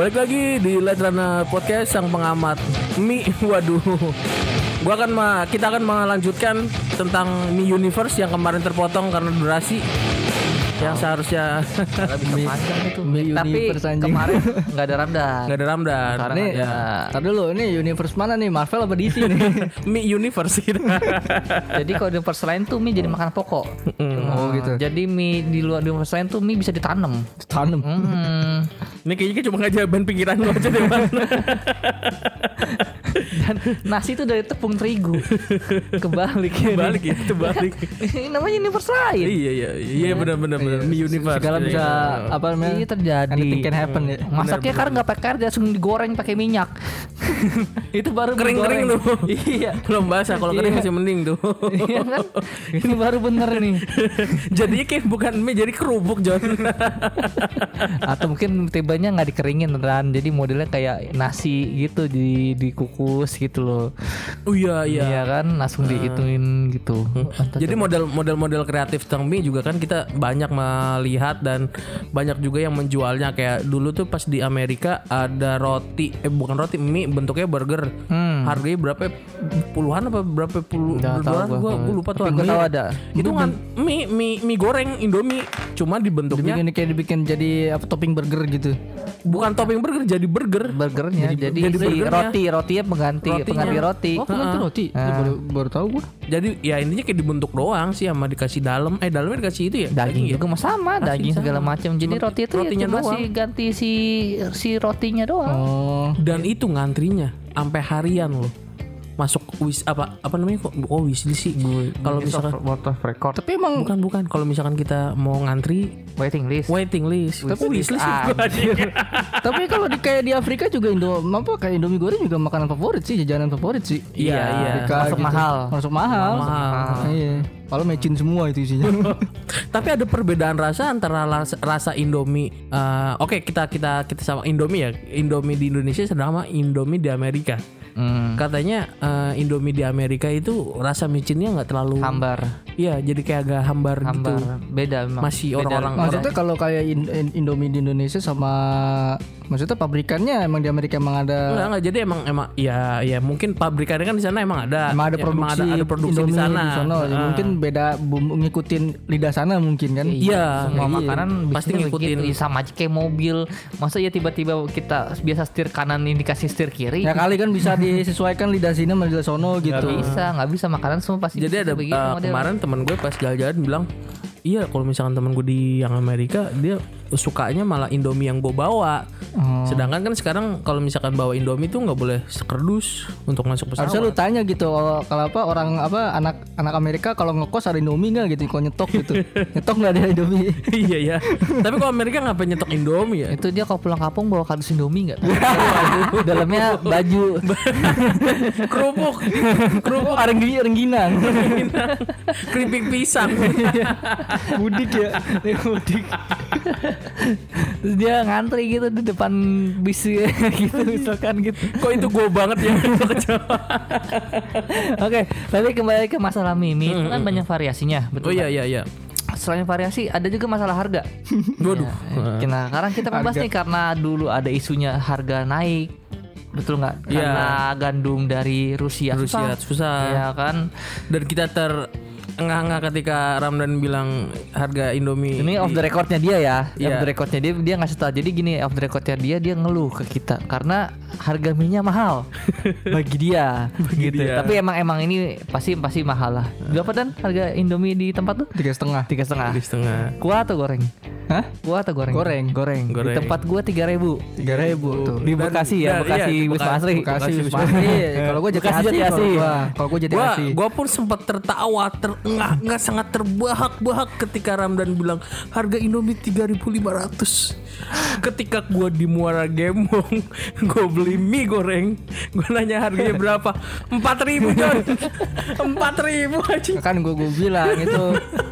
Balik lagi di Letrana Podcast sang pengamat Mi. Waduh. Gua akan ma kita akan melanjutkan tentang Mi Universe yang kemarin terpotong karena durasi yang seharusnya Karena bisa itu. Mi Tapi kemarin nggak ada Ramdan. nggak ada Ramdan. Sekarang Nih, ada. tar dulu ini universe mana nih? Marvel apa DC nih? Mi Universe gitu. Jadi kalau di universe lain tuh mie jadi makanan pokok. oh gitu. Jadi mie di luar di universe lain tuh mie bisa ditanam. Tanam. Hmm. Ini kayaknya cuma ngajaban pikiran lu aja deh, Bang. Dan nasi itu dari tepung terigu. Kebalik ya. Balik ya, itu balik. Ini namanya universe lain. Iya iya iya benar benar benar. Mi Universe. Segala bisa Iya. apa namanya? Iya terjadi. Anything can happen ya. Masaknya karena nggak pakai air, dia langsung digoreng pakai minyak. itu baru mie Kering-kering goreng. tuh. Iya. Belum basah kalau kering Iya. masih mending tuh. Iya kan? Ini baru bener nih. Jadinya kayak bukan mie jadi kerupuk John. Atau mungkin tibanya nggak dikeringin Ran. Jadi modelnya kayak nasi gitu di dikukus gitu loh. oh iya iya. Iya kan, langsung dihitungin gitu. Jadi model model model kreatif tentang mie juga kan kita banyak melihat dan banyak juga yang menjualnya kayak dulu tuh pas di Amerika ada roti eh bukan roti mie bentuknya burger. Hmm. Harganya berapa puluhan apa berapa puluh gua. gua, gua lupa tuh harganya. tahu ada. Itu kan mie mie mie goreng Indomie cuma dibentuknya Dibikin kayak dibikin jadi apa topping burger gitu. bukan topping burger jadi burger. burgernya jadi, jadi si burgernya. roti rotinya pengganti Rotinya. pengganti roti. Oh, pengganti roti. Ya, baru baru tahu gua. Jadi ya intinya kayak dibentuk doang sih sama dikasih dalam eh dalamnya dikasih itu ya Daging ya? juga mah sama, daging segala macam. Jadi Roti- roti itu rotinya ya cuma doang. si ganti si si rotinya doang. Oh. Dan itu ngantrinya sampai harian loh. Masuk wis apa apa namanya kok oh wishlist sih. Kalau misalkan World of Record Tapi emang bukan bukan kalau misalkan kita mau ngantri waiting list. waiting list. Tapi Wishlist anjir. tapi kalau di kayak di Afrika juga Indo apa kayak Indomie goreng juga makanan favorit sih, jajanan favorit sih. Iya, iya. Afrika Masuk gitu. mahal. Masuk mahal. Mahal. Iya. Kalau mecin semua itu isinya. Tapi ada perbedaan rasa antara rasa, rasa Indomie. eh, Oke kita kita kita sama Indomie ya. Indomie di Indonesia sama Indomie di Amerika. Hmm. Katanya eh, Indomie di Amerika itu rasa micinnya nggak terlalu Hambar, Iya, jadi kayak agak hambar, hambar. gitu. Beda memang. Masih orang-orang Maksudnya kalau kayak in- in- Indomie di Indonesia sama maksudnya pabrikannya emang di Amerika emang ada Enggak enggak jadi emang emang ya ya mungkin pabrikannya kan di sana emang ada. emang ada Ya, produksi, ada, ada produksi di sana. sono. Ya, Ah. mungkin beda bumbu ngikutin lidah sana mungkin kan. Iya, Semua iya. makanan Pasti ngikutin. begitu. Ya, sama aja kayak mobil. Masa ya tiba-tiba kita biasa setir kanan ini dikasih setir kiri? Ya kali kan bisa disesuaikan lidah sini sama lidah sono gitu. bisa, nggak bisa makanan semua pasti. Jadi bisa ada begitu uh, model. kemarin teman gue pas jalan-jalan bilang, iya kalau misalkan teman gue di yang Amerika dia sukanya malah Indomie yang gue bawa. Oh. Sedangkan kan sekarang kalau misalkan bawa Indomie tuh nggak boleh sekerdus untuk masuk pesawat. Harusnya lu tanya gitu kalau apa orang apa anak anak Amerika kalau ngekos ada Indomie nggak gitu kalau nyetok gitu. nyetok nggak ada Indomie. iya ya. Tapi kalau Amerika ngapain nyetok Indomie ya? itu dia kalau pulang kampung bawa kardus Indomie nggak? Dalamnya baju. Kerupuk, kerupuk rengginang. keripik pisang. Mudik ya. mudik terus dia ngantri gitu di depan bis gitu misalkan gitu Kok itu gue banget ya? oke tapi kembali ke masalah mie itu kan banyak variasinya oh betul iya kan? iya iya. selain variasi ada juga masalah harga Waduh. Ya, nah sekarang kita membahas nih karena dulu ada isunya harga naik betul nggak Iya. karena gandum dari Rusia, Rusia susah. ya kan Dan kita ter enggak ketika Ramdan bilang harga Indomie Ini off the recordnya dia ya, Iya. off the recordnya dia dia ngasih tahu. Jadi gini off the recordnya dia dia ngeluh ke kita karena harga minyak mahal bagi dia. gitu. dia. Tapi emang emang ini pasti pasti mahal lah. Berapa dan harga Indomie di tempat tuh? Tiga setengah. Tiga setengah. di setengah. Kuah atau goreng? Hah? Kuah atau goreng? Goreng. Goreng. Goreng. Di tempat gua tiga ribu. Tiga ribu tuh. Di Bekasi ya, Dan- Bekasi iya, di Wisma Bekasi. Asri. Bekasi Bekasi, Wisma Asri. Kalau gue jadi Bekasi Kalau gua, jadi Gua, asli. gua pun sempat tertawa, terengah-engah sangat terbahak-bahak ketika Ramdan bilang harga Indomie 3.500. Ketika gua di Muara Gembong, gua beli mie goreng, gua nanya harganya berapa? 4.000 John. 4.000 aja. kan gue gue bilang itu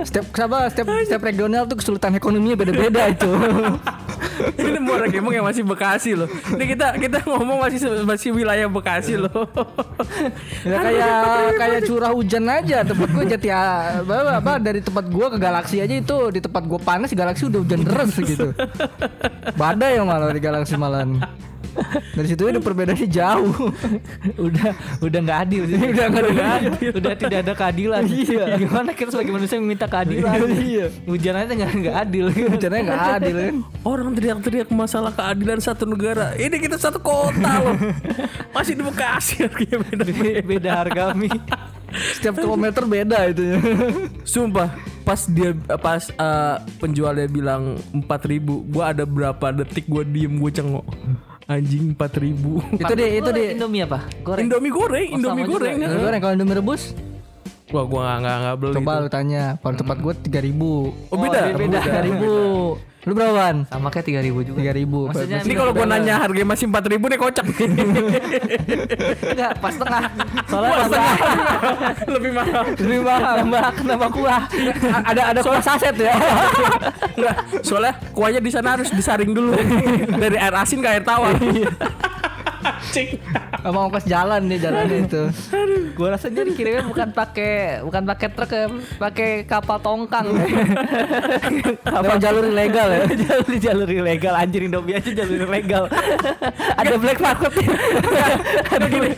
setiap apa setiap setiap regional tuh kesulitan ekonominya beda-beda itu. Ini Muara Gembong yang masih Bekasi loh. Ini kita kita ngomong masih masih wilayah Bekasi loh. Ya kayak kayak curah hujan aja tempat gue jati apa, apa dari tempat gue ke galaksi aja itu di tempat gue panas galaksi udah hujan deras gitu. Badai yang malah di galaksi malahan. Dari situ udah perbedaannya jauh. udah udah nggak adil sih. udah nggak adil. udah tidak ada keadilan. Iya. Gimana kita sebagai manusia meminta keadilan? Iya. Hujan aja nggak nggak adil. Hujannya nggak adil kan. Orang teriak-teriak masalah keadilan satu negara. Ini kita satu kota loh. Masih di Bekasi harganya beda. Beda harga mie. Setiap kilometer beda itu. Sumpah, pas dia pas eh, penjualnya bilang 4000 gua ada berapa detik gua diem gua cengok. Anjing 4000 itu deh itu deh. Indomie apa? Goreng. Indomie goreng, Oh, Indomie juga. goreng. Ini goreng kalau Indomie rebus Wah, gua nggak nggak nggak beli. Coba itu. lu tanya Kalau tempat gue 3000 Oh, beda. beda. Tiga ribu Lu berapaan? Sama kayak tiga ribu juga. Tiga ribu Maksudnya Ini kalau gua nanya harganya masih 4000 nih kocak. enggak pas tengah. Soalnya Pas nambah, Lebih mahal. lebih mahal nambah nambah kuah. Ada ada kuah saset ya Enggak, soalnya kuahnya di sana harus disaring dulu dari air asin ke air tawar. Cing. Sama ongkos jalan nih jalannya itu Gua rasa dia dikirimnya bukan pakai bukan pakai truk ya, pakai kapal tongkang. Kapal jalur ilegal ya jalur jalur ilegal anjir Indomie aja jalur ilegal. Ada black market. Ada gini.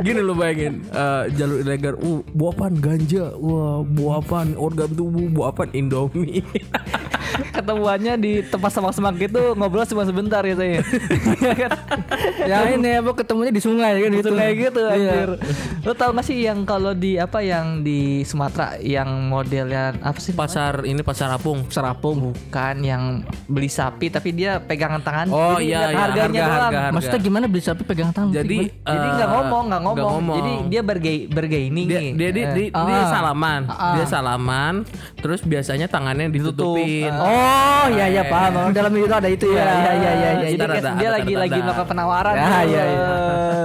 Gini lo bayangin eh, jalur ilegal, uh, buapan ganja, wah, buapan organ tubuh, buapan Indomie. Ketemuannya di tempat semak-semak gitu ngobrol cuma sebentar gitu ya. Yang ini apa ketemunya di sungai kan gitu itu kayak gitu Iya. anjir. Lo tau gak sih yang kalau di apa yang di Sumatera yang modelnya apa sih? pasar ini pasar apung. Serapung Bukan yang beli sapi tapi dia pegangan tangan. Oh, Jadi iya, iya, harganya harga, doang. harga, harga. Maksudnya gimana beli sapi pegang tangan Jadi Gimana? Jadi eh, nggak ngomong, nggak ngomong. nggak ngomong. Jadi dia bergay bergaining dia nih. dia dia, dia, dia Ah. salaman, Ah. dia salaman, terus biasanya tangannya ditutupin. Oh iya iya paham Dalam itu ada itu ya Iya iya iya iya Jadi ada- dia ada lagi tanda-tanda. lagi melakukan penawaran. Ya, tuh. iya, iya.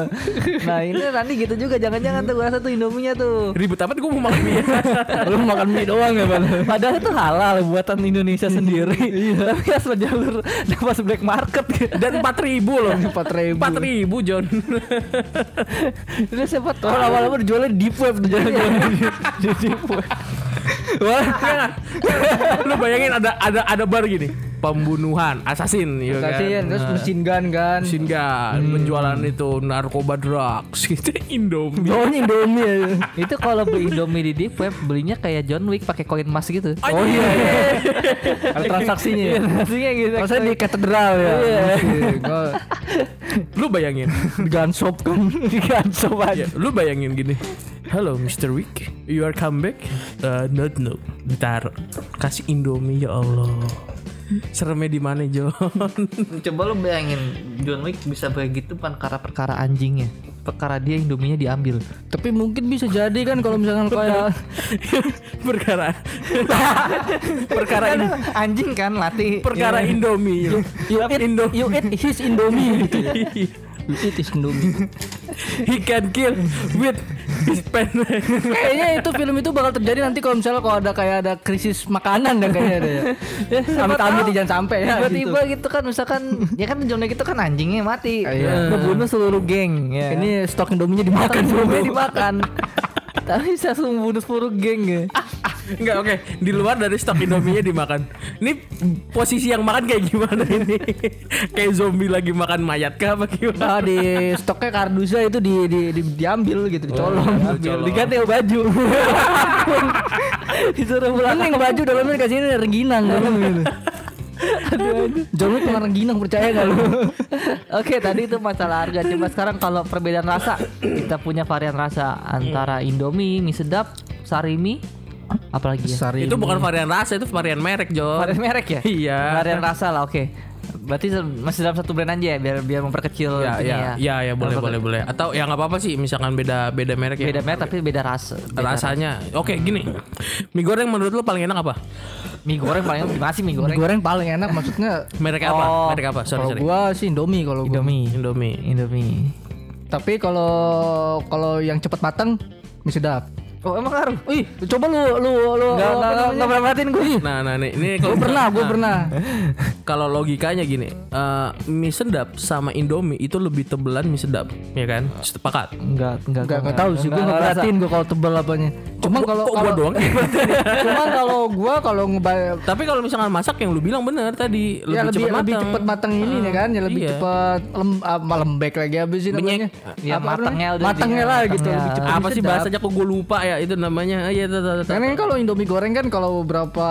nah ini nanti gitu juga jangan-jangan tuh gua rasa tuh Indominya tuh. Ribet amat gue mau makan mie. Lu makan mie doang ya Bang Padahal itu halal buatan Indonesia sendiri. Tapi asal jalur dapat black market gitu. Dan 4000 loh. Empat ribu 4000 John. Itu siapa tahu lama-lama dijualnya di deep web tuh jalan-jalan di deep web. Wah, lu bayangin ada ada ada bar gini, pembunuhan, assassin, ya kan? Kasihin terus mesin gun kan Mesin gun, penjualan itu narkoba drugs, gitu Indomie. Oh Indomie ya itu kalau beli Indomie di deep web belinya kayak John Wick pakai koin emas gitu. Oh iya, iya. Ada transaksinya ya Maksudnya gitu. Rasanya di katedral ya Iya. Lu bayangin, Di gun shop kan di kantor ya, aja. lu bayangin gini. Halo Mr. Wick, you are come back? Uh, not no, ditaruh. Kasih Indomie ya Allah. Seremnya di mana John? Coba lu bayangin John Wick bisa begitu bukan karena perkara anjingnya. Perkara dia Indominya diambil. Tapi mungkin bisa jadi kan kalau misalkan kayak perkara perkara ini Anjing kan mati. perkara Indomie. You eat, Indo- you eat his Indomie gitu ya You eat his Indomie He can kill with his pen. Kayaknya itu film itu bakal terjadi nanti kalau misalnya kalau ada kayak ada krisis makanan ya kayaknya ada ya. Amit amit jangan sampai ya. Tiba-tiba gitu. gitu. kan misalkan ya kan John Wick itu kan anjingnya mati. Iya. Ngebunuh seluruh geng ya. Ini stok Indominya dimakan Indomie semua. dimakan. Tapi bisa langsung membunuh seluruh geng ya. Enggak oke, di luar dari stok Indominya dimakan. Ini posisi yang makan kayak gimana ini? kayak zombie lagi makan mayat kah apa gimana? Nah, di stoknya kardusnya itu di, di, di- diambil gitu, dicolong. dicolong. Diganti sama baju. Disuruh pulang. Mending baju dalamnya dikasih ini rengginang kan gitu. John Wick makan rengginang percaya gak lu? Oke tadi itu masalah harga Coba sekarang kalau perbedaan rasa Kita punya varian rasa Antara Indomie, mie sedap, sarimi Apalagi ya Sari. Itu bukan varian rasa, itu varian merek, John. Varian merek ya? Iya. Varian rasa lah oke Berarti se- masih dalam satu brand aja ya Biar biar memperkecil Ya, ini ya, ya, ya, boleh, boleh, boleh. Atau ya nggak apa-apa sih, misalkan beda, beda merek ya. Beda merek tapi beda rasa Beda rasanya. Oke, gini. Mie goreng menurut lu paling enak apa? Mie goreng paling gimana sih mie Mie goreng? goreng paling enak maksudnya Merek apa? Oh, Merek apa? Sorry, kalau sorry. gua sih Indomie kalau gua. Indomie Indomie. Indomie Tapi kalau kalau yang cepat matang mie sedap. Oh emang ngaruh? Ih, coba lu lu lu apa enggak namanya? enggak pernah perhatiin gue. Nah, nah nih, ini Gue kalau pernah, gue nah, pernah. Kalau logikanya gini, eh, mie sedap sama Indomie itu lebih tebelan mie sedap, ya kan? Sepakat. Enggak enggak Enggak enggak tahu sih, gue enggak perhatiin gue kalau tebel apanya. Cuman kalau kok gua kalau doang? Cuman kalau gua kalau ngebay Tapi kalau misalkan masak yang lu bilang bener tadi lebih, ya lebih cepat lebih matang. cepet matang ini nih kan, ya lebih iya. cepet lem, ah, lembek lagi habis sih namanya. Ya, Apa matangnya udah matangnya lah gitu matangnya. lebih cepet. apa sih bahasanya kok gue lupa ya itu namanya Ah, iya. Karena kalau Indomie goreng kan kalau berapa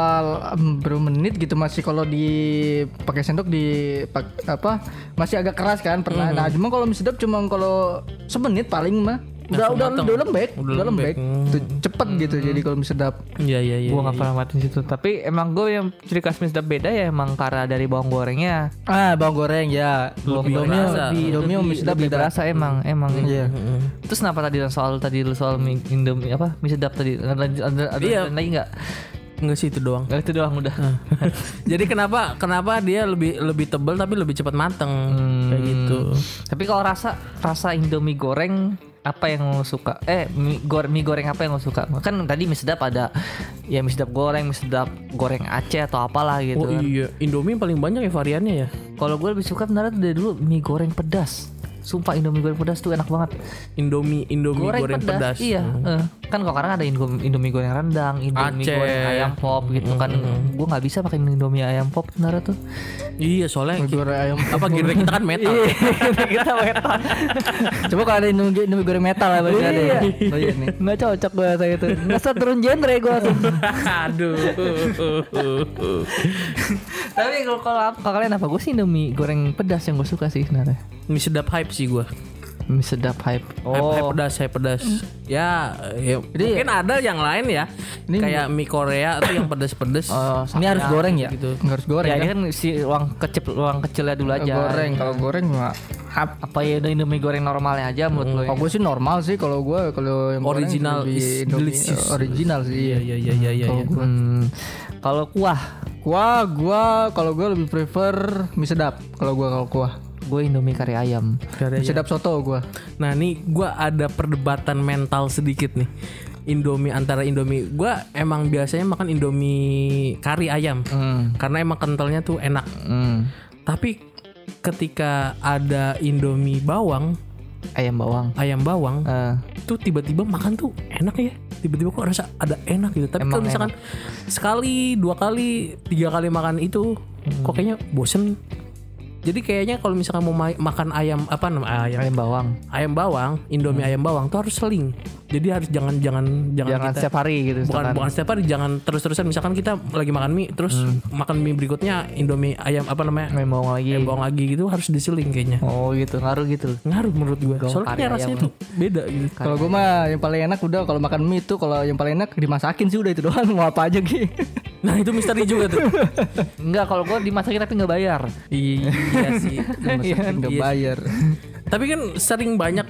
berapa menit gitu masih kalau di pakai sendok di apa masih agak keras kan pernah. Hmm. Nah, cuma kalau mie sedap cuma kalau semenit paling mah udah udah udah lembek, Udah udah, lembek. lembek. Tuh, cepet gitu jadi kalau sedap. Iya iya iya. Gue nggak pernah matiin situ. Tapi emang gue yang ciri khas mie sedap beda ya emang karena dari bawang gorengnya. Ah, bawang goreng ya. Lebih Indomie berasa. lebih Indomie mie sedap lebih beda. berasa emang emang. Iya. Terus kenapa tadi soal tadi soal mie Indomie apa mie sedap tadi ada ada, ada, Iya. lagi nggak? Enggak sih itu doang. Nggak itu doang udah. Jadi kenapa kenapa dia lebih lebih tebal tapi lebih cepat mateng kayak gitu. Tapi kalau rasa rasa Indomie goreng apa yang lo suka? Eh mie, gor- mie goreng apa yang lo suka? Kan tadi mie sedap ada ya mie sedap goreng, mie sedap goreng Aceh atau apalah gitu Oh kan. iya, Indomie paling banyak ya variannya ya. Kalau gue lebih suka beneran dari dulu mie goreng pedas. Sumpah Indomie goreng pedas tuh enak banget. Indomie Indomie goreng, pedas. Iya. eh. Kan kalau sekarang ada Indomie, Indomie goreng rendang, Indomie Aceh. goreng ayam pop gitu kan. Gue nggak bisa pakai Indomie ayam pop beneran tuh. Iya, soalnya goreng ayam. apa genre kita kan metal. Kita metal. Coba kalau ada Indomie, Indomie goreng metal lah berarti ada. ya. Oh iya nih. Nggak cocok gue saya itu. Nggak turun genre gue tuh. Aduh. Tapi kalau kalau kalau kalian apa? Gue sih Indomie goreng pedas yang gue suka sih sebenarnya. Mie sedap hype sih gua. Mie sedap hype. Hype, hype pedas, hype pedas. Ya, ya mungkin ada yang lain ya. kayak mie Korea tuh yang pedas-pedas. Oh, Ini harus goreng ya? gitu. Nggak harus goreng ya kan? ini kan si ruang kecil ruang kecilnya dulu aja. Goreng kalau goreng mah hap. Apa ya udah Indomie goreng normalnya aja menurut lo? ya? Kalau gue sih normal sih kalau gue kalau yang goreng Original lebih is Indomie, delicious. eh, original sih. Iya, iya, iya, iya, iya. iya. Hmm, kalau kuah, Gua gua kalau gue lebih prefer mie sedap kalau gua kalau kuah. Gue Indomie kari ayam. Karya Mie sedap soto gua. Nah nih gue ada perdebatan mental sedikit nih. Indomie antara Indomie. Gue emang biasanya makan Indomie kari ayam. Hmm. karena emang kentalnya tuh enak. Hmm. tapi ketika ada Indomie bawang Ayam bawang. ayam bawang Eh, tuh tiba-tiba makan tuh enak ya. Tiba-tiba kok rasa ada enak gitu. Tapi kalau misalkan sekali dua kali tiga kali makan itu kok kayaknya bosen jadi kayaknya kalau misalkan mau ma- makan ayam apa nama ayam ayam bawang. ayam bawang, Indomie ayam bawang tuh harus seling. Jadi harus jangan jangan jangan, Jangan kita setiap hari gitu. bukan bukan setiap hari jangan terus-terusan misalkan kita lagi makan mie terus makan mie berikutnya Indomie ayam apa namanya? Ayam bawang lagi. Ayam bawang lagi gitu harus diseling kayaknya. Oh gitu, ngaruh gitu. Ngaruh menurut. Gawang Soalnya kayak rasanya tuh beda gitu. Kalau gua mah yang paling enak udah kalau makan mie itu kalau yang paling enak dimasakin sih udah itu doang mau apa aja gitu. Nah, itu misteri juga tuh. Enggak, kalau gue dimasakin tapi nggak bayar. iya sih. Dimasakin nggak Iya. bayar. Tapi kan sering banyak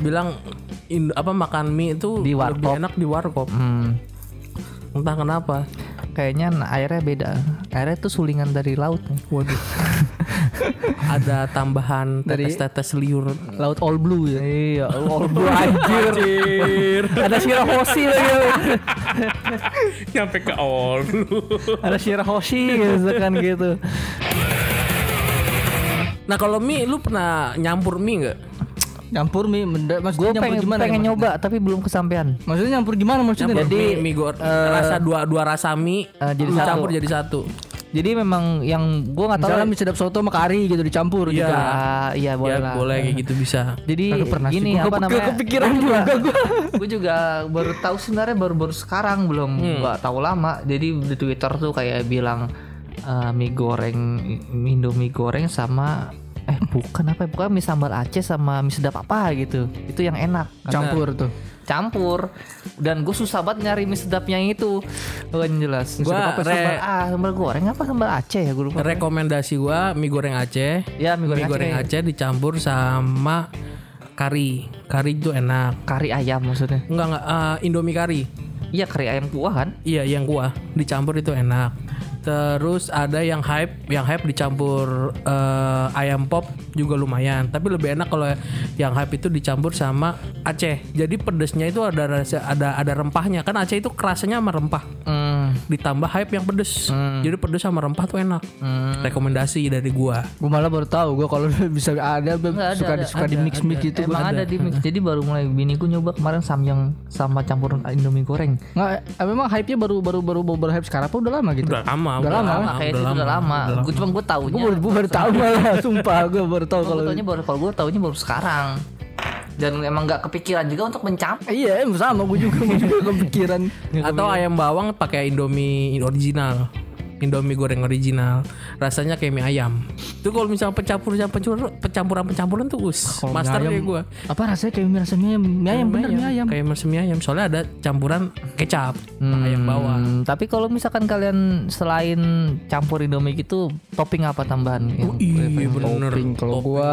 bilang apa makan mie itu Di lebih enak di warkop. Hmm. Entah kenapa. Kayaknya airnya beda. Airnya tuh sulingan dari laut. Waduh. Ada tambahan Dari- tetes-tetes liur. Laut all blue ya. Iya, all blue anjir. Ada Shirahoshi lagi. Nyampe ke all. Ada Shirahoshi gitu kan gitu. nah kalau mie lu pernah nyampur mie nggak? Nyampur mie menda- Gue maksudnya nyampur pengen gimana? pengen ya, nyoba tapi belum kesampaian. maksudnya? Maksudnya nyampur gimana maksudnya? Nyampur Jadi, mie, mie gor rasa dua dua rasa mie Eh, jadi satu. campur jadi satu. Jadi memang yang gue nggak tahu. Misalnya mie sedap soto sama kari gitu dicampur Iya. gitu. Iya boleh ya, lah. boleh kayak gitu bisa. Jadi Aduh, pernah sih. gini Gua apa namanya? kepikiran Gua juga Gue juga baru tahu sebenarnya baru-baru sekarang belum nggak tahu lama. Jadi di Twitter tuh kayak bilang eh, mie goreng, mie Indomie goreng sama eh bukan apa ya? bukan mie sambal Aceh sama mie sedap apa gitu. Itu yang enak. Campur tuh. Campur dan gue susah banget nyari mie sedapnya itu. Bukan jelas. Sedap apa, re- sambal ah sambal goreng apa sambal Aceh ya gue lupa. Rekomendasi gua mie goreng Aceh. Ya mie goreng, Mie goreng Aceh. Aceh dicampur sama kari. Kari itu enak. Kari ayam maksudnya. Enggak enggak eh, Indomie kari. Iya kari ayam kuah kan? Iya yang kuah dicampur itu enak. Terus ada yang hype, yang hype dicampur eh, ayam pop juga lumayan. Tapi lebih enak kalau yang hype itu dicampur sama Aceh. Jadi pedesnya itu ada ada ada rempahnya. Kan Aceh itu kerasanya sama rempah. Hmm. Ditambah hype yang pedes. Jadi pedes sama rempah tuh enak. Rekomendasi dari gua. Gue malah baru tahu gue kalau bisa ada, Nggak ada, suka ada, suka di mix mix gitu. Emang ada di mix. Jadi baru mulai biniku nyoba kemarin samyang sama campuran Indomie goreng. Nggak, eh, memang hype-nya baru baru baru baru, baru hype sekarang apa udah lama gitu? Udah lama, Udah lama. Lama, kayak itu udah lama. Gue cuma gue Gue taunya. baru, gua baru tahu malah, sumpah gue baru tahu Gue kalau. taunya baru kalau gue taunya baru sekarang. Dan emang nggak kepikiran juga untuk mencampur. Iya, emang sama gue juga, gue juga kepikiran. Atau ayam bawang pakai Indomie original. Indomie goreng original. Rasanya kayak mie ayam. Itu kalau misalnya pencampur pencampur pencampuran pencampuran tuh us. Mie Master ayam, ya gua. Apa rasanya kayak mie rasa mie ayam, mie ayam bener mie ayam. Kayak masih mie ayam. Soalnya ada campuran kecap, ayam bawang. Hmm, tapi kalau misalkan kalian selain campur Indomie gitu, topping apa tambahan? yang Iya bener. Topping kalau gua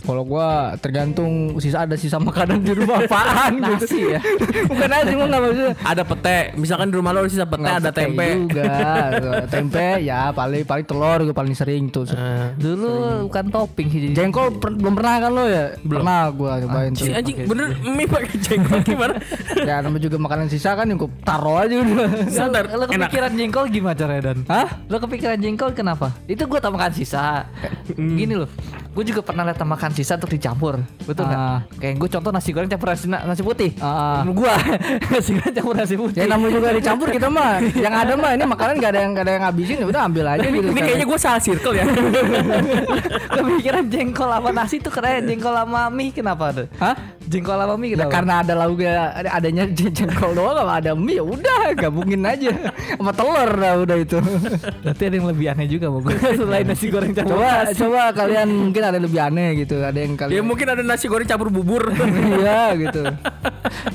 kalau gua tergantung sisa ada sisa makanan di rumah apaan gitu Nasi ya? Bukan nasi mah enggak maksudnya. Ada pete. Misalkan di rumah lo ada sisa pete, ada tempe. juga. tempe ya paling paling telur gue paling sering tuh. Eh, Dulu bukan topping sih. jadi- Jengkol per- belum pernah kan lo ya? Pernah gua cobain tuh. si anjing bener mie pakai jengkol gimana? Ya namanya juga makanan sisa kan yang gua taruh aja udah. Sadar, Lo enak. kepikiran jengkol gimana caranya Dan? Hah? Lo kepikiran jengkol kenapa? Itu gue tak makan sisa. Gini loh. Gue juga pernah lihat makan sisa untuk dicampur. Betul nggak? Ah. Kayak gue contoh nasi goreng campur nasi, nasi putih. Ah. Gue nasi goreng campur nasi putih. Ya namanya juga dicampur kita mah. Yang ada mah ini makanan gak ada yang gak ada yang ngabisin ya udah ambil aja gitu. Ini kayaknya gue salah circle ya. Kepikiran jengkol sama nasi tuh keren. Jengkol sama mie kenapa tuh? Hah? Jengkol sama mie Ya kenapa? karena ada lauknya ada adanya jengkol doang kalau ada mie ya udah gabungin aja sama telur dah udah itu. Berarti ada yang lebih aneh juga mau gue selain nasi goreng campur coba nasi. coba kalian mungkin ada yang lebih aneh gitu, ada yang ya kalian mungkin ada nasi goreng campur bubur. Iya gitu.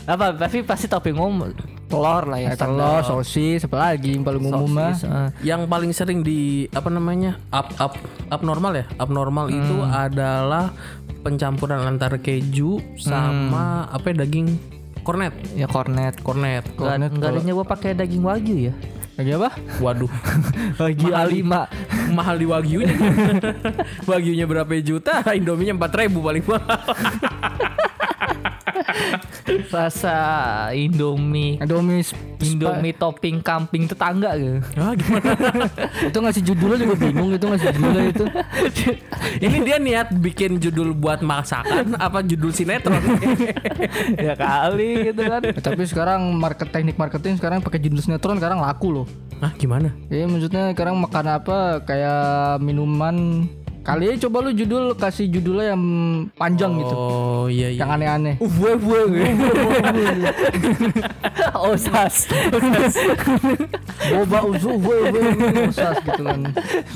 Apa? Tapi pasti topping umum telur lah ya. Ya, telur, sosis, apa lagi yang paling umum mah. Sosis, eh. yang paling sering di apa namanya up up abnormal ya abnormal itu adalah pencampuran antara keju sama apa ya, daging kornet Ya cornet. kornet Gak, nggak ada nyoba pakai daging wagyu ya? Lagi apa? waduh. Wagyu A5 mahal di wagyunya. Wagyunya berapa juta? Indominya empat ribu paling mahal Rasa Indomie. Indomie Indomie topping kambing tetangga gitu ah, gimana? Itu ngasih judulnya juga bingung itu ngasih judulnya itu. ini dia niat bikin judul buat masakan apa judul sinetron? Ya kali gitu kan. Ya, tapi sekarang market teknik marketing sekarang pakai judul sinetron sekarang laku loh. ah gimana? Iya maksudnya sekarang makan apa? Kayak minuman kali aja coba lu judul kasih judulnya yang panjang gitu. oh iya iya Yang aneh-aneh. Ufwe ufwe Osas boba usu gue gue usas gitu kan.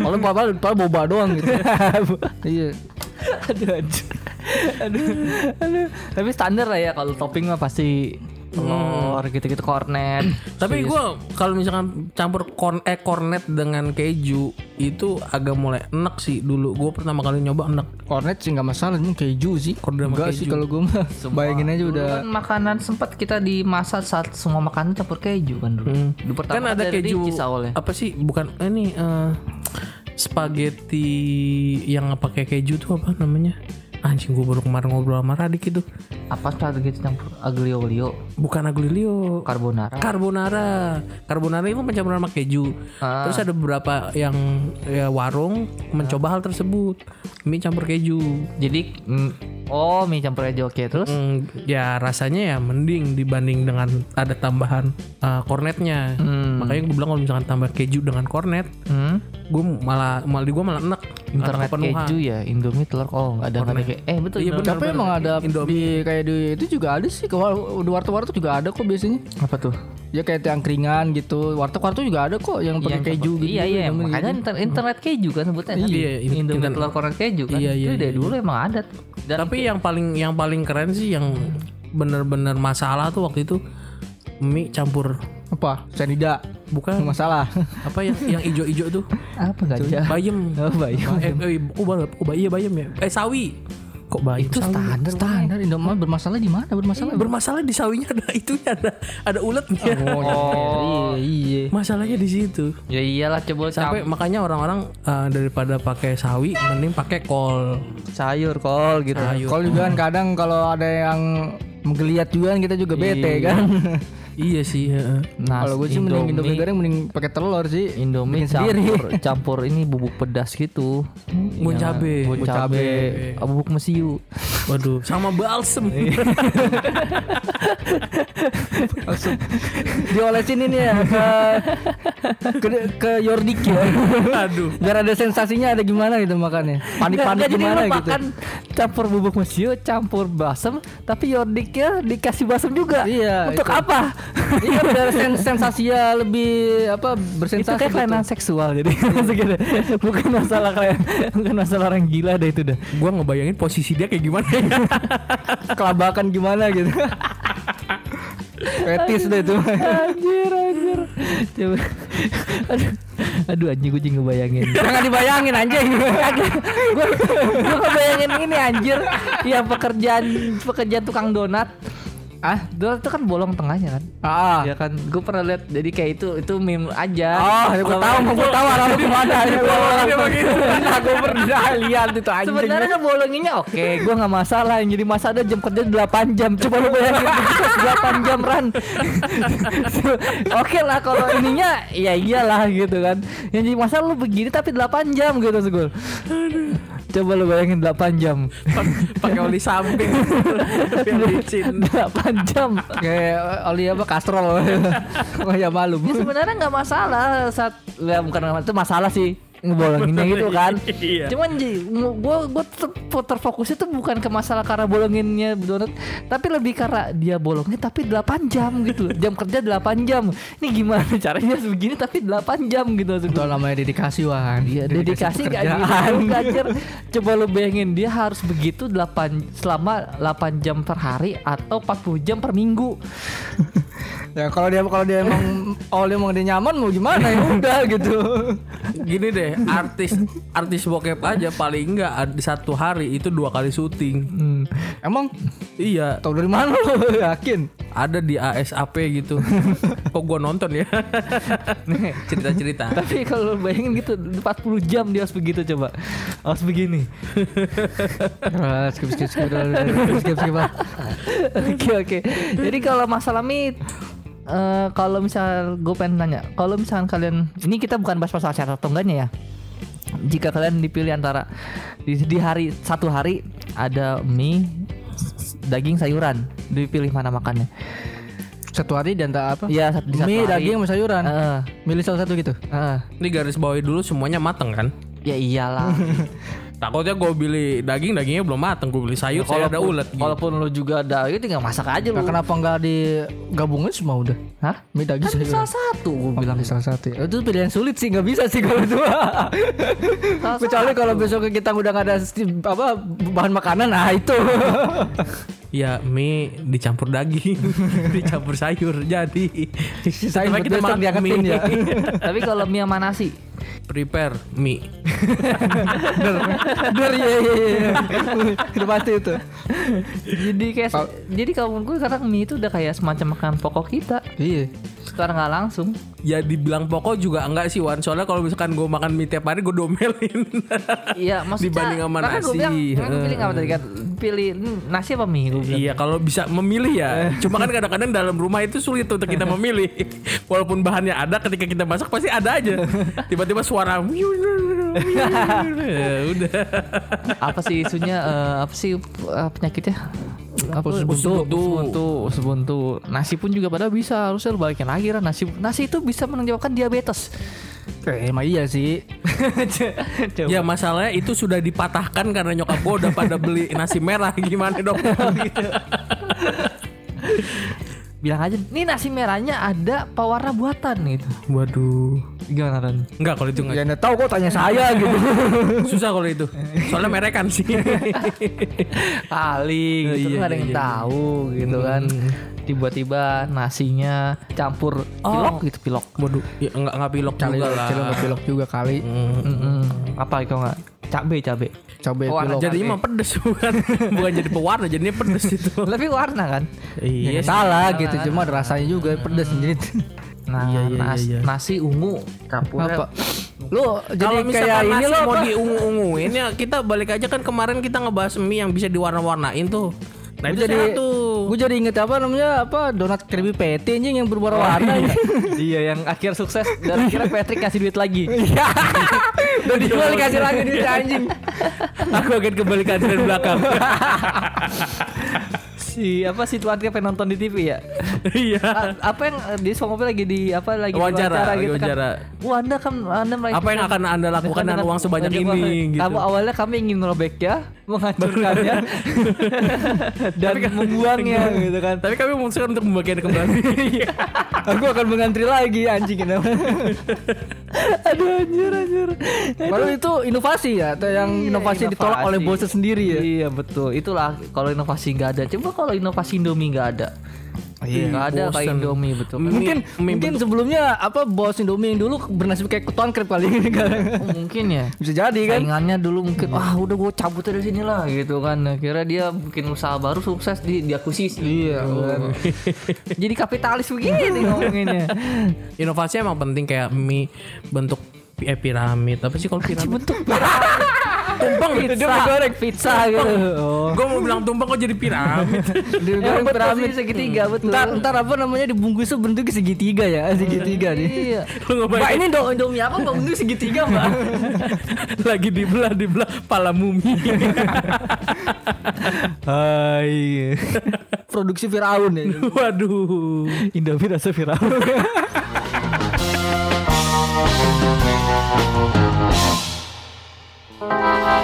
Kalau boba padahal boba doang gitu. iya. aduh, aduh, aduh, aduh. Tapi standar lah ya kalau topping mah pasti telur gitu-gitu kornet. Tapi gua kalau misalkan campur korn eh kornet dengan keju itu agak mulai enak sih dulu. Gue pertama kali nyoba enak. Cornet sih nggak masalah, ini keju sih. Kornet sama Enggak sih keju. kalau gue mah. Bayangin aja Dulu udah. kan makanan sempat kita dimasak saat semua makanan campur keju kan dulu. Dulu pertama kan ada keju awalnya. apa sih? Bukan ini eh spaghetti yang pakai keju tuh apa namanya? Anjing gue baru kemarin ngobrol sama Radik itu. Apa strategi campur aglio olio, Bukan aglio carbonara. Carbonara. Carbonara itu pencampuran sama keju. Ah. Terus ada beberapa yang ya, warung mencoba hal tersebut. Mie campur keju. Jadi mm, oh mie campur keju oke terus Mm, ya rasanya ya mending dibanding dengan ada tambahan uh, kornetnya. Hmm. Makanya gue bilang kalau misalkan tambah keju dengan kornet, hmm, gue malah malah di gue malah enak. internet keju ya Indomie telur oh nggak ada ada kayak eh betul Iya, benar. Tapi emang ada Indomie. di kayak di itu juga ada sih. War- di warteg-warteg juga ada kok biasanya. apa tuh Ya kayak yang keringan gitu. Warteg-warteg juga ada kok yang pakai Yang keju gitu. iya iya makanya gitu. inter- internet keju kan sebutnya kan Iya, in- Indomie internet- telur kornet keju kan Iya, iya, itu dari iya, dulu emang ada dan Tapi yang paling yang paling keren sih yang bener-bener masalah tuh waktu itu mie campur apa? Cyanida. bukan Masalah. apa yang yang ijo-ijo tuh apa gajah bayem oh bayam eh, eh kok ba- kok ba- iya bayem ya eh sawi Kok bayam Itu sawi? standar, standar. Indomie bermasalah di mana? Bermasalah. Bermasalah di sawinya ada itunya ada ada uletnya. Oh, iya, iya. Masalahnya di situ. Ya iyalah coba Sampai makanya orang-orang eh, daripada pakai sawi mending pakai kol. sayur kol gitu. Kalau juga kan kadang kalau ada yang menggeliat juga kan kita juga bete kan. Iya sih, heeh. Nah, Kalau gue sih mending Indomie goreng mending pakai telur sih. Indomie Bikin sendiri. campur campur ini bubuk pedas gitu. Bun Iya, cabe. Bun Bun cabe, cabe. ah, bubuk mesiu. Waduh, sama balsem. Langsung diolesin ini ya ke ke, ke Yordik ya. Aduh. Biar ada sensasinya ada gimana gitu makannya. Panik-panik jadi gimana lu gitu. makan campur bubuk mesiu, campur basem, tapi yordiknya dikasih basem juga. Iya, Untuk itu. apa? iya biar sen- sensasinya lebih apa itu bersensasi kayak gitu. kelainan seksual jadi segitu. bukan masalah kayak bukan masalah orang gila deh itu dah Gua ngebayangin posisi dia kayak gimana. kelabakan gimana gitu. Fetis deh itu. anjir anjir coba aduh aduh anjing jadi ngebayangin Jangan dibayangin anjing. gue ngebayangin ini anjir ya pekerjaan pekerjaan tukang donat ah itu kan bolong tengahnya kan Ah. ya kan gue pernah lihat jadi kayak itu itu meme aja Oh, gue tahu, gue tahu arah lu ke mana ini gue Nah, gue pernah lihat itu anjing. Sebenarnya kan bolonginnya oke, gua nggak masalah. Yang jadi masalah ada jam kerja 8 jam. Coba lu bayangin begitu 8 jam ran. oke lah kalau ininya ya iyalah gitu kan. Yang jadi masalah lu begini tapi 8 jam gitu segul. Coba lu bayangin 8 jam. Pakai oli samping. Biar licin. 8 jam. kayak oli apa kastrol. oh ya malum. Ya sebenarnya nggak masalah saat ya bukan itu masalah sih ngebolonginnya gitu kan. Iya. Cuman gue gue terfokusnya tuh bukan ke masalah karena bolonginnya donat, tapi lebih karena dia bolongnya tapi 8 jam gitu. Jam kerja 8 jam. Ini gimana caranya begini tapi 8 jam gitu Itu namanya dedikasi Wan. Iya, dedikasi gak gitu anjir. Coba lu bayangin dia harus begitu 8 selama 8 jam per hari atau 40 jam per minggu. Ya kalau dia kalau dia emang oh dia emang dia nyaman mau gimana ya udah gitu. Gini deh, artis artis bokep aja paling enggak di satu hari itu dua kali syuting. Hmm. Emang Iya, tahu dari mana lu yakin? ada di ASAP gitu. Kok gua nonton ya? Cerita-cerita. Tapi kalau bayangin gitu 40 jam dia harus begitu coba. Harus begini. Skip skip skip skip skip skip. Oke oke. Jadi kalau masalah mie eh, kalau misal gue pengen nanya, kalau misalkan kalian ini kita bukan bahas masalah sehat atau enggaknya ya. Jika kalian dipilih antara di, di hari satu hari ada mie, daging, sayuran, dipilih mana makannya? Satu hari dan tak apa? Iya, satu Mie, hari. daging, sama sayuran. Heeh. Milih salah satu gitu. heeh. Ini garis bawahi dulu semuanya mateng kan? ya iyalah. Takutnya gue beli daging, dagingnya belum mateng. Gue beli sayur, saya ada ulet. gitu. Walaupun lu juga ada itu tinggal masak aja Nah, lu. kenapa nggak digabungin semua udah? Hah? Mie daging Kan sayuran. salah satu gue bilang bilang. salah satu ya. Itu pilihan sulit sih nggak bisa sih kalau itu. Kecuali kalau besok kita udah nggak ada apa bahan makanan, nah itu. Ya mie dicampur daging, dicampur sayur. Jadi Setelah buat besok diangetin ya. Tapi kalau mie sama nasi, prepare mie. Bener iya iya iya. Udah pasti itu. jadi kayak jadi kalau menurut gue sekarang mie itu udah kayak semacam makanan pokok kita Iya. sekarang nggak langsung Ya dibilang pokok juga enggak sih Wan. Soalnya kalau misalkan gue makan mie tiap hari gue domelin. iya maksudnya Dibanding sama makanya gue nasi. bilang gue pilih apa tadi kan pilih hmm, nasi apa mie gue bilang Iya kalau bisa memilih ya. Cuma kan kadang-kadang dalam rumah itu sulit untuk kita memilih. Walaupun bahannya ada ketika kita masak pasti ada aja. Tiba-tiba suara ya, udah. apa sih isunya eh, apa sih eh, penyakitnya apa Usus buntu. usus buntu usus buntu nasi pun juga pada bisa harusnya lu balikin lagi kan nasi nasi itu bisa menyebabkan diabetes Eh, emang iya sih. Coba. Ya masalahnya itu sudah dipatahkan karena nyokap gue udah pada beli nasi merah gimana dong? bilang aja nih nasi merahnya ada pewarna buatan gitu Waduh. gimana Ran? Enggak kalau itu enggak. Ya nggak tahu kok tanya saya gitu. Susah kalau itu. Soalnya merekan sih. kali gitu Iya, kan ada yang iya, iya. tahu gitu kan tiba-tiba nasinya campur pilok gitu pilok Waduh, ya enggak enggak pilok juga lah. pilok juga kali. Hmm. Mm-mm. Apa kalau nggak cabe cabe. Cabai Oh, pilok. Jadinya mah pedes bukan bukan jadi pewarna jadinya pedes itu. Lebih warna kan? iya. Salah gitu, cuma ada rasanya juga pedes jadi. Nah, Iya, iya, nas- iya, iya. nasi ungu campurnya Apa? Lu jadi Kalau kayak ini lo mau apa? diungu-unguin ya kita balik aja kan kemarin kita ngebahas mie yang bisa diwarna-warnain tuh. Nah itu jadi tuh. Gue jadi inget apa namanya apa donat Krabby Patty anjing yang berwarna-warna ya. iya yang akhir sukses dan akhirnya Patrick kasih duit lagi. Iya. Udah dijual kasih lagi duit anjing. Aku akan kembalikan dari belakang. si apa si tuan pengen nonton di TV ya? Iya. A- apa yang eh, di semua mobil lagi di apa lagi Wawancara, lagi gitu wawancara. kan. Wah, Anda kan Anda Apa yang akan Anda lakukan dengan uang sebanyak Banyak ini, gitu. Kamu awalnya kami ingin merobeknya, menghancurkannya dan membuangnya gitu kan. Tapi kami memutuskan untuk membagikan kembali. Aku akan mengantri lagi anjing kenapa? Aduh anjir anjir. Padahal itu inovasi ya, atau yang Iya, inovasi ditolak oleh inovasi. bosnya sendiri ya. Iya betul. Itulah kalau inovasi nggak ada. Coba kalau inovasi Indomie nggak ada. Iya, Nggak ada kayak. Indomie betul. Mungkin mie mungkin sebelumnya apa bos Indomie yang dulu bernasib kayak ketuan krep kali ini kan. Oh, mungkin ya. Bisa jadi kan. Saingannya dulu mungkin wah udah gue cabut dari sini lah gitu kan. Akhirnya dia bikin usaha baru sukses di diakuisisi. Iya. kan. Jadi kapitalis begini ngomonginnya. Inovasi emang penting kayak mie bentuk eh, piramid. Apa sih kalau piramid? Bentuk tumpeng pizza, Dia mau goreng pizza gitu. Oh. Gue mau bilang tumpeng kok jadi piramid. Di Ya, goreng piramid segitiga betul. Ntar, ntar apa namanya dibungkusnya bentuknya segitiga ya, segitiga nih. Iya. Mbak ini do Indomie apa mbak bentuk segitiga mbak? lagi dibelah dibelah pala mumi. Hai. Produksi Firaun ya. Waduh. Indomie rasa Firaun.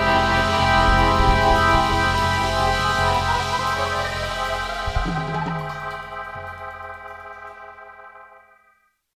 Bye.